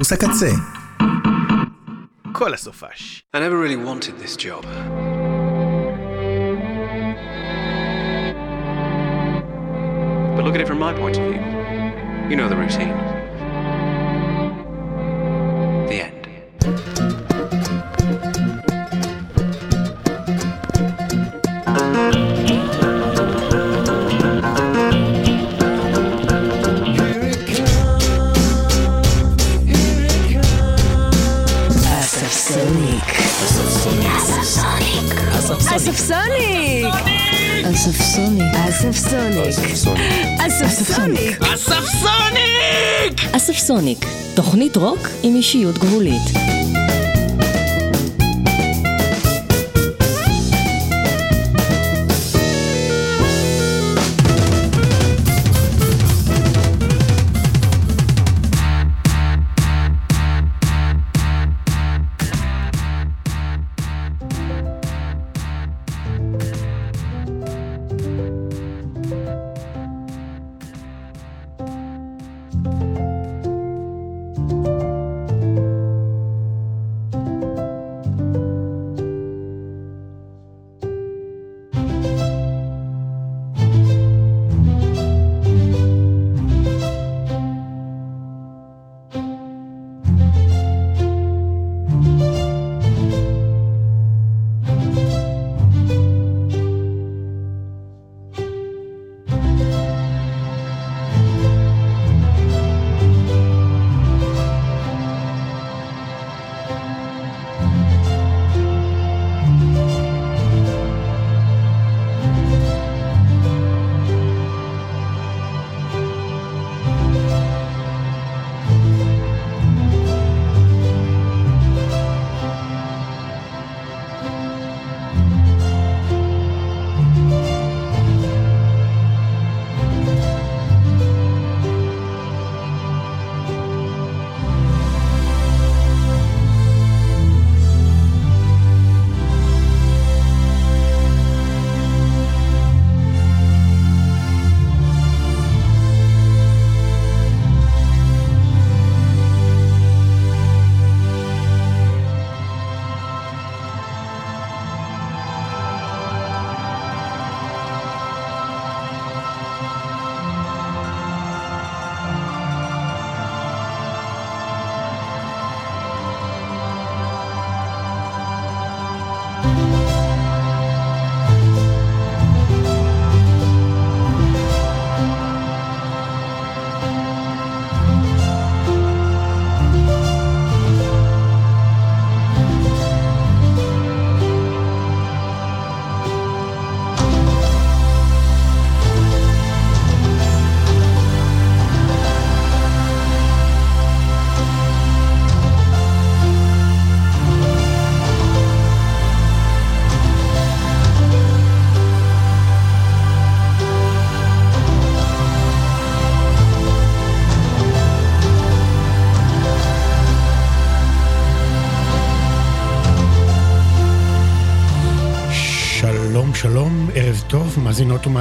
קמפוס הקצה. כל הסופש. I never really wanted this job. But look at it from my point of view. You know the routine. אספסוניק. אספסוניק. אספסוניק! אספסוניק, תוכנית רוק עם אישיות גבולית.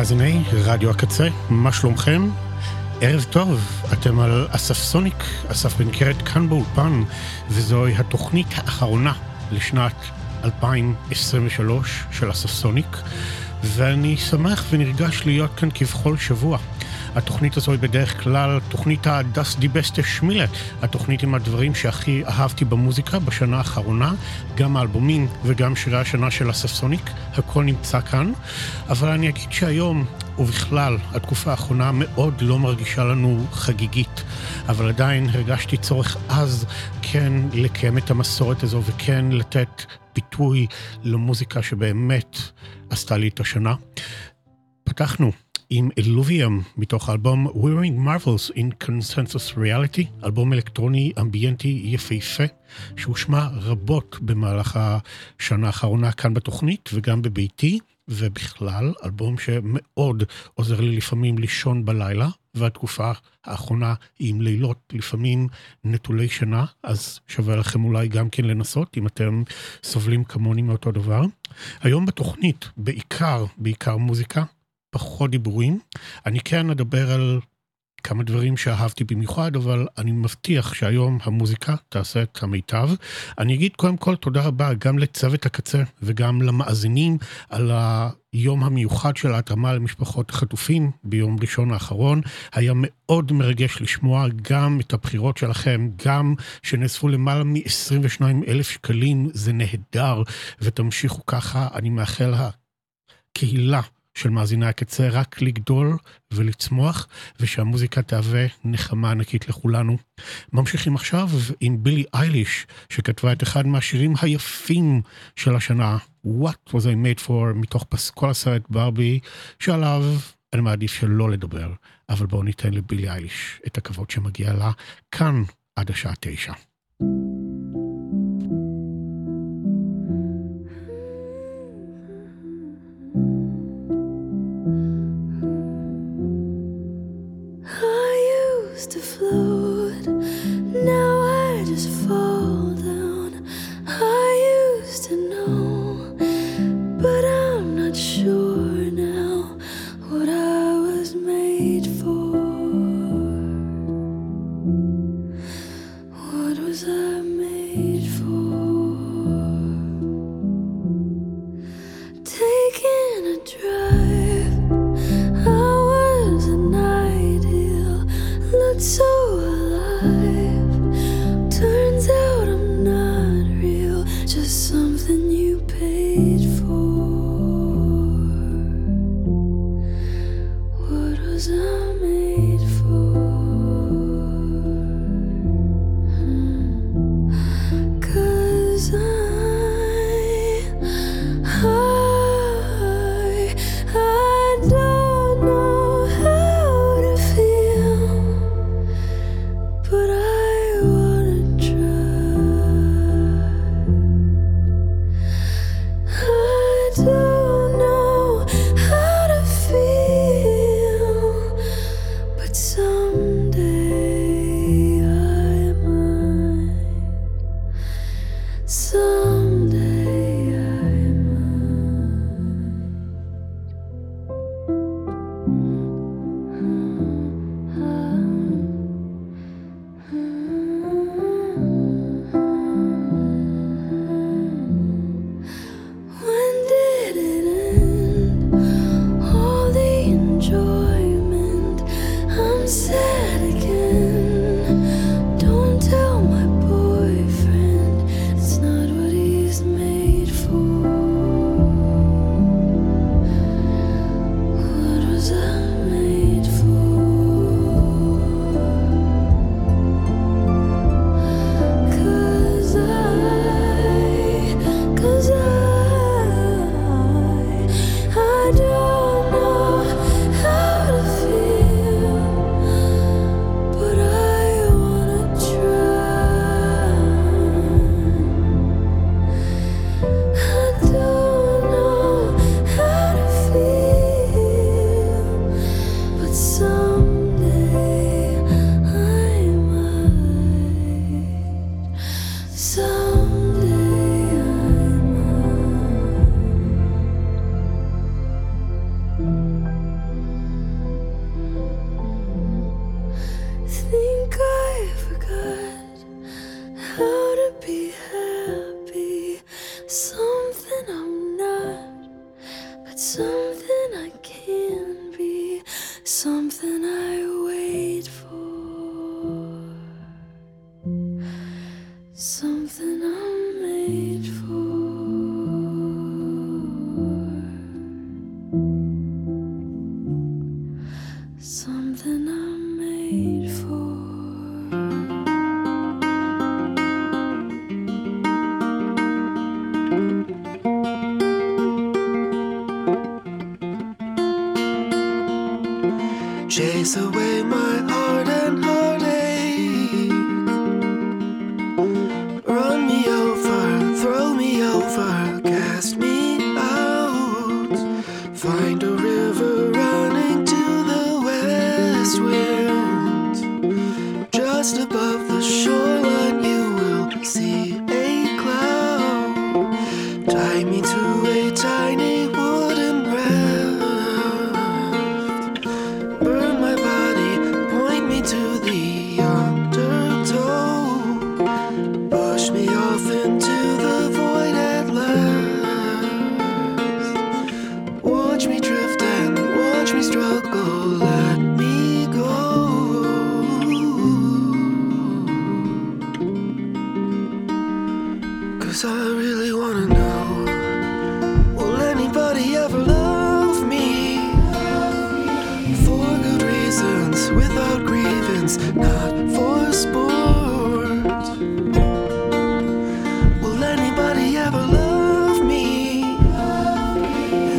ומאזיני רדיו הקצה, מה שלומכם? ערב טוב, אתם על אסף סוניק, אסף בנקרת כאן באולפן, וזוהי התוכנית האחרונה לשנת 2023 של אסף סוניק, ואני שמח ונרגש להיות כאן כבכל שבוע. התוכנית הזו היא בדרך כלל תוכנית הדס די בסטה התוכנית עם הדברים שהכי אהבתי במוזיקה בשנה האחרונה, גם האלבומים וגם שירי השנה של אספסוניק, הכל נמצא כאן. אבל אני אגיד שהיום, ובכלל, התקופה האחרונה מאוד לא מרגישה לנו חגיגית, אבל עדיין הרגשתי צורך עז כן לקיים את המסורת הזו וכן לתת ביטוי למוזיקה שבאמת עשתה לי את השנה. פתחנו עם אלוביום מתוך האלבום Wearing Marvels in Consensus Reality, אלבום אלקטרוני אמביינטי יפהפה, שהושמע רבות במהלך השנה האחרונה כאן בתוכנית וגם בביתי. ובכלל, אלבום שמאוד עוזר לי לפעמים לישון בלילה, והתקופה האחרונה עם לילות לפעמים נטולי שינה, אז שווה לכם אולי גם כן לנסות, אם אתם סובלים כמוני מאותו דבר. היום בתוכנית, בעיקר, בעיקר מוזיקה, פחות דיבורים. אני כן אדבר על כמה דברים שאהבתי במיוחד, אבל אני מבטיח שהיום המוזיקה תעשה את המיטב. אני אגיד קודם כל תודה רבה גם לצוות הקצה וגם למאזינים על היום המיוחד של ההתאמה למשפחות החטופים ביום ראשון האחרון. היה מאוד מרגש לשמוע גם את הבחירות שלכם, גם שנאספו למעלה מ-22 אלף שקלים, זה נהדר, ותמשיכו ככה, אני מאחל הקהילה. של מאזיני הקצה רק לגדול ולצמוח, ושהמוזיקה תהווה נחמה ענקית לכולנו. ממשיכים עכשיו עם בילי אייליש, שכתבה את אחד מהשירים היפים של השנה, What was I made for, מתוך פסקול הסרט ברבי, שעליו אני מעדיף שלא לדבר, אבל בואו ניתן לבילי אייליש את הכבוד שמגיע לה כאן עד השעה תשע. to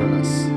for us.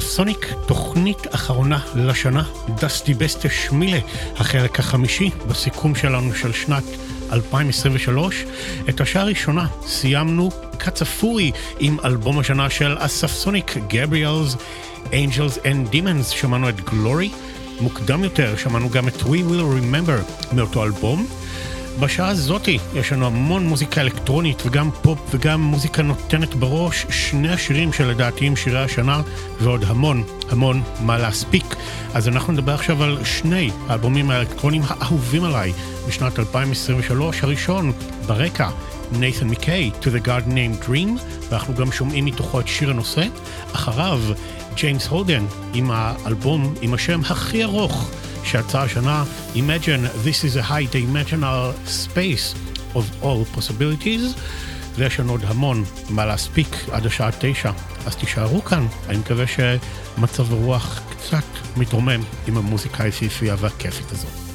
ספסוניק, תוכנית אחרונה לשנה, דסטי בסטה שמילה, החלק החמישי בסיכום שלנו של שנת 2023. את השעה הראשונה סיימנו כצפוי עם אלבום השנה של הספסוניק, גבריאלס, אנג'לס אנד דימנס, שמענו את גלורי. מוקדם יותר שמענו גם את We Will Remember מאותו אלבום. בשעה הזאתי יש לנו המון מוזיקה אלקטרונית וגם פופ וגם מוזיקה נותנת בראש, שני השירים שלדעתי הם שירי השנה ועוד המון המון מה להספיק. אז אנחנו נדבר עכשיו על שני האלבומים האלקטרונים האהובים עליי בשנת 2023, הראשון ברקע. נייתן מקיי, To the God Named Dream, ואנחנו גם שומעים מתוכו את שיר הנושא. אחריו, ג'יימס הודן עם האלבום עם השם הכי ארוך שיצא השנה, Imagine This is a High Dimensional Space of All Possibilities, ויש לנו עוד המון מה להספיק עד השעה תשע, אז תישארו כאן, אני מקווה שמצב הרוח קצת מתרומם עם המוזיקה היפהפייה והכיפית הזאת.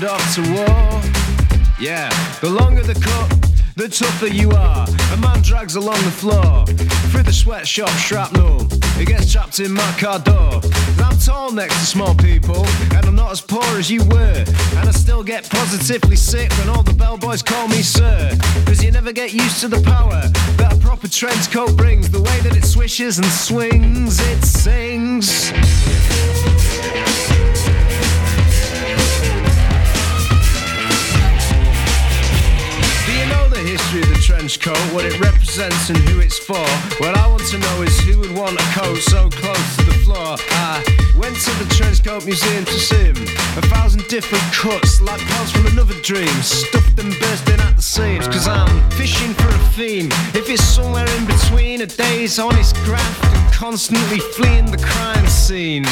headed off to war. Yeah, the longer the cut, the tougher you are. A man drags along the floor through the sweatshop shrapnel. It gets trapped in my car door. And I'm tall next to small people, and I'm not as poor as you were. And I still get positively sick when all the bellboys call me sir. Cause you never get used to the power that a proper trench coat brings, the way that it swishes and swings, it sings. history of the trench coat, what it represents and who it's for. What I want to know is who would want a coat so close to the floor. I went to the trench coat museum to see him. A thousand different cuts, like pearls from another dream, stuffed and bursting at the seams. Cause I'm fishing for a theme. If it's somewhere in between a day's honest graft and constantly fleeing the crime scene.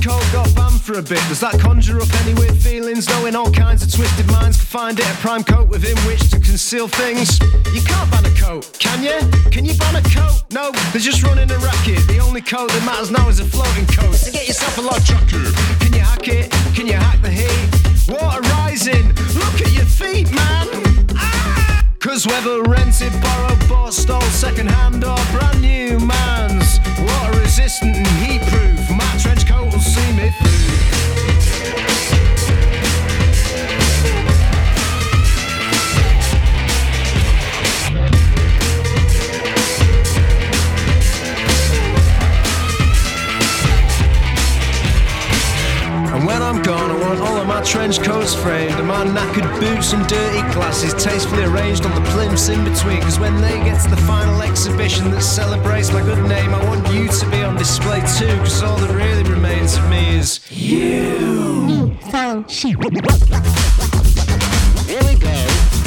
Coat got banned for a bit. Does that conjure up any weird feelings? Knowing all kinds of twisted minds can find it a prime coat within which to conceal things. You can't ban a coat, can you? Can you ban a coat? No, they're just running a racket. The only coat that matters now is a floating coat. So get yourself a log jacket. Can you hack it? Can you hack the heat? Water rising. Look at your feet, man. Ah! Cause whether rented, borrowed, bought, stole, second hand or brand new man's water resistant and heat proof, my trench coat see me through. And when I'm gone, I want all of my trench coats framed and my knackered boots and dirty glasses tastefully arranged on the plimps in between. Cause when they get to the final exhibition that celebrates my good name, I want you to be on display too. Cause all that really remains of me is you. Here we go.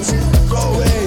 Go away,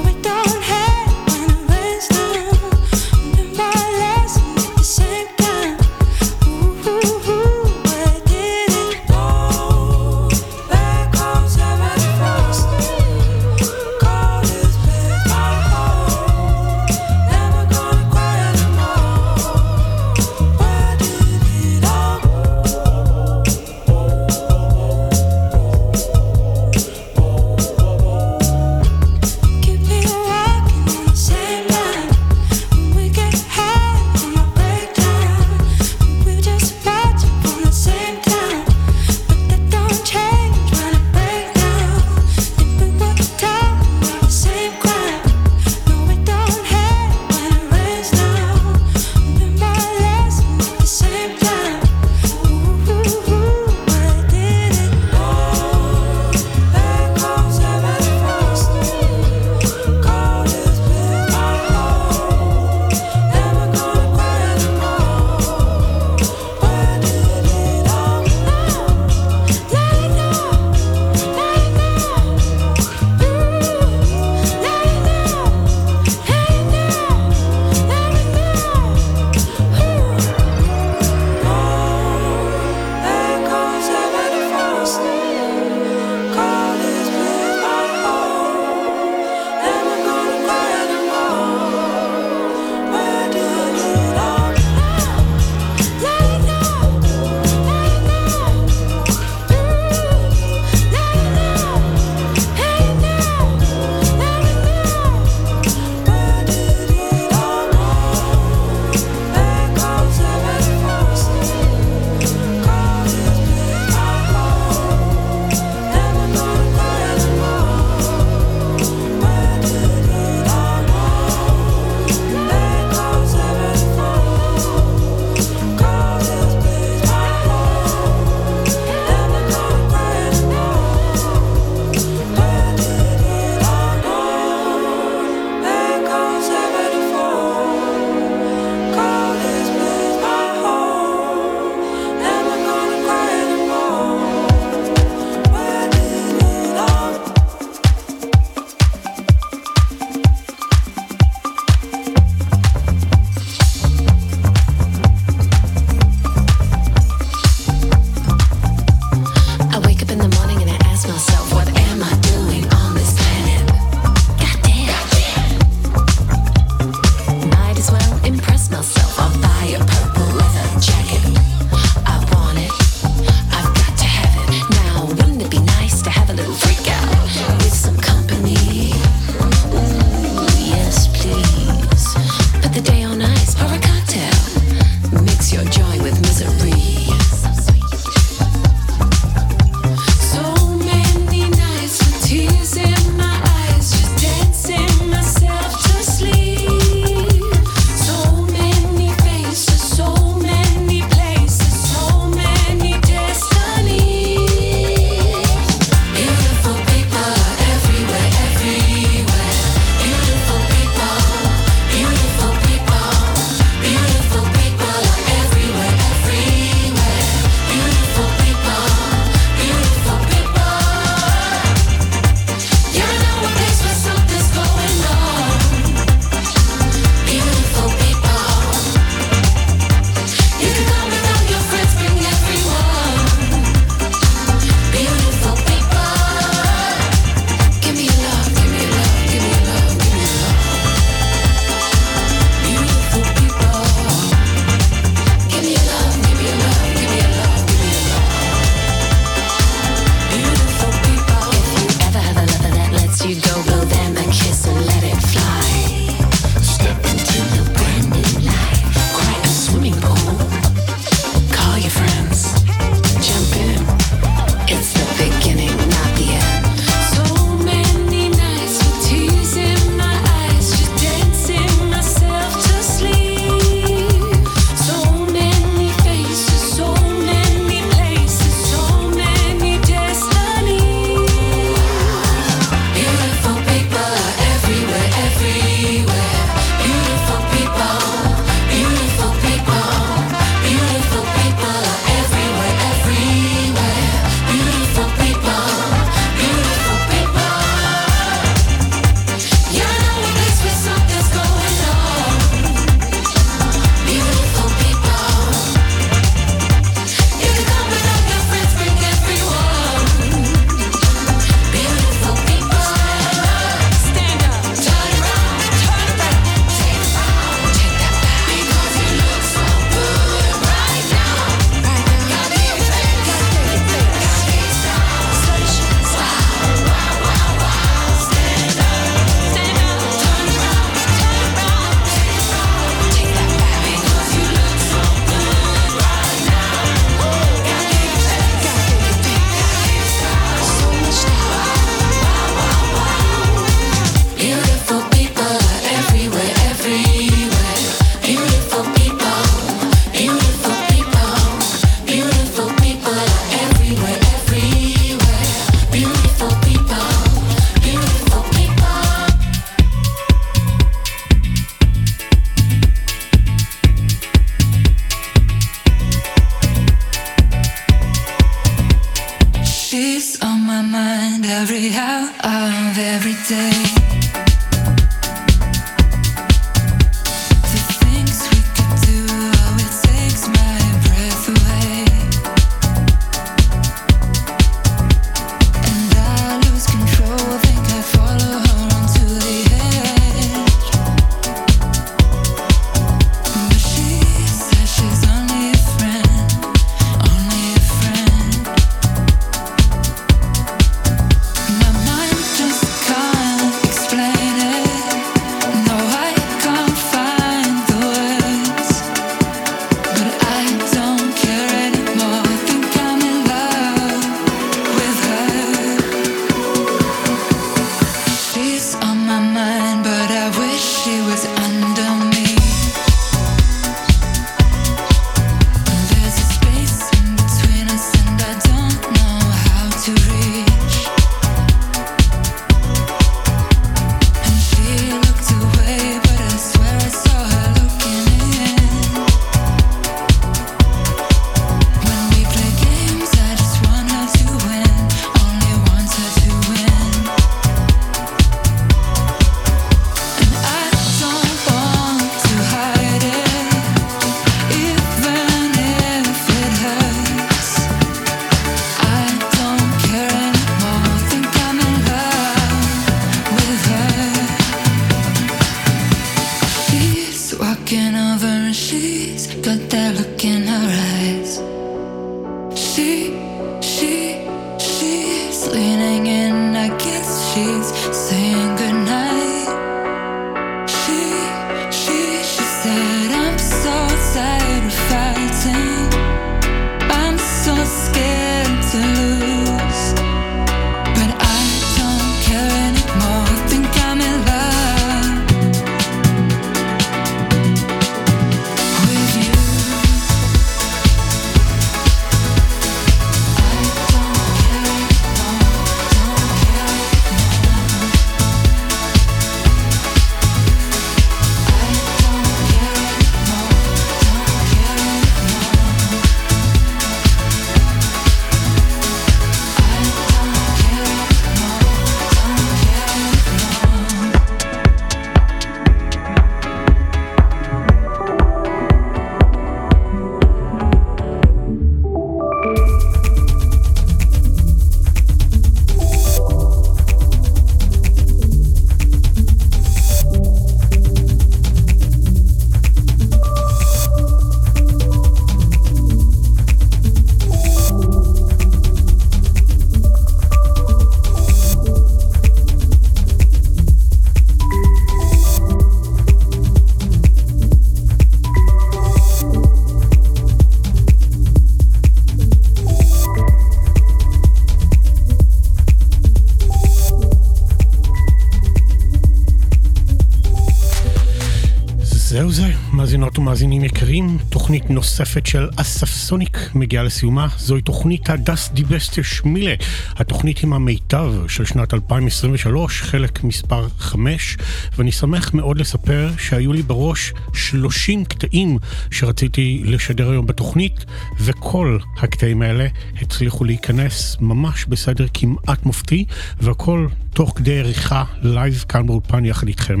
ומאזינים יקרים, תוכנית נוספת של אסף סוניק מגיעה לסיומה. זוהי תוכנית הדס די בסטה שמילה, התוכנית עם המיטב של שנת 2023, חלק מספר 5, ואני שמח מאוד לספר שהיו לי בראש 30 קטעים שרציתי לשדר היום בתוכנית, וכל הקטעים האלה הצליחו להיכנס ממש בסדר כמעט מופתי, והכל תוך כדי עריכה live כאן באולפן יחד איתכם.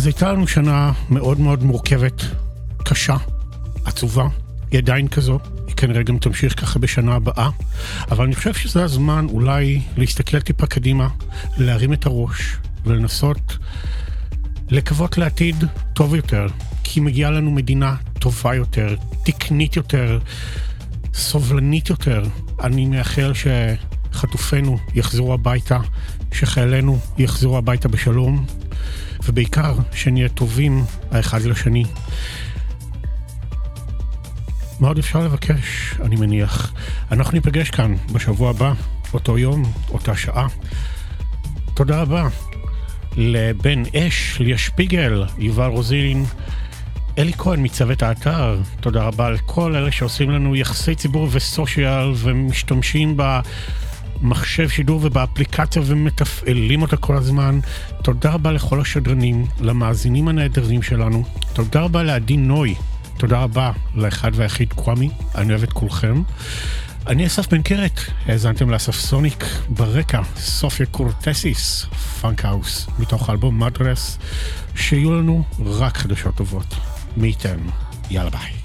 אז הייתה לנו שנה מאוד מאוד מורכבת, קשה, עצובה, היא עדיין כזו, היא כנראה גם תמשיך ככה בשנה הבאה, אבל אני חושב שזה הזמן אולי להסתכל טיפה קדימה, להרים את הראש ולנסות לקוות לעתיד טוב יותר, כי מגיעה לנו מדינה טובה יותר, תקנית יותר, סובלנית יותר. אני מאחל שחטופינו יחזרו הביתה, שחיילינו יחזרו הביתה בשלום, ובעיקר שנהיה טובים האחד לשני. מה עוד אפשר לבקש, אני מניח. אנחנו ניפגש כאן בשבוע הבא, אותו יום, אותה שעה. תודה רבה לבן אש, ליה שפיגל, יובל רוזין, אלי כהן מצוות האתר, תודה רבה לכל אלה שעושים לנו יחסי ציבור וסושיאל ומשתמשים במחשב שידור ובאפליקציה ומתפעלים אותה כל הזמן. תודה רבה לכל השדרנים, למאזינים הנהדרים שלנו. תודה רבה לעדי נוי. תודה רבה לאחד והיחיד קוואמי, אני אוהב את כולכם. אני אסף בן קרת, האזנתם לאסף סוניק ברקע, סופיה קורטסיס, Funkhaus, מתוך האלבום Madres, שיהיו לנו רק חדשות טובות. מי ייתן, יאללה ביי.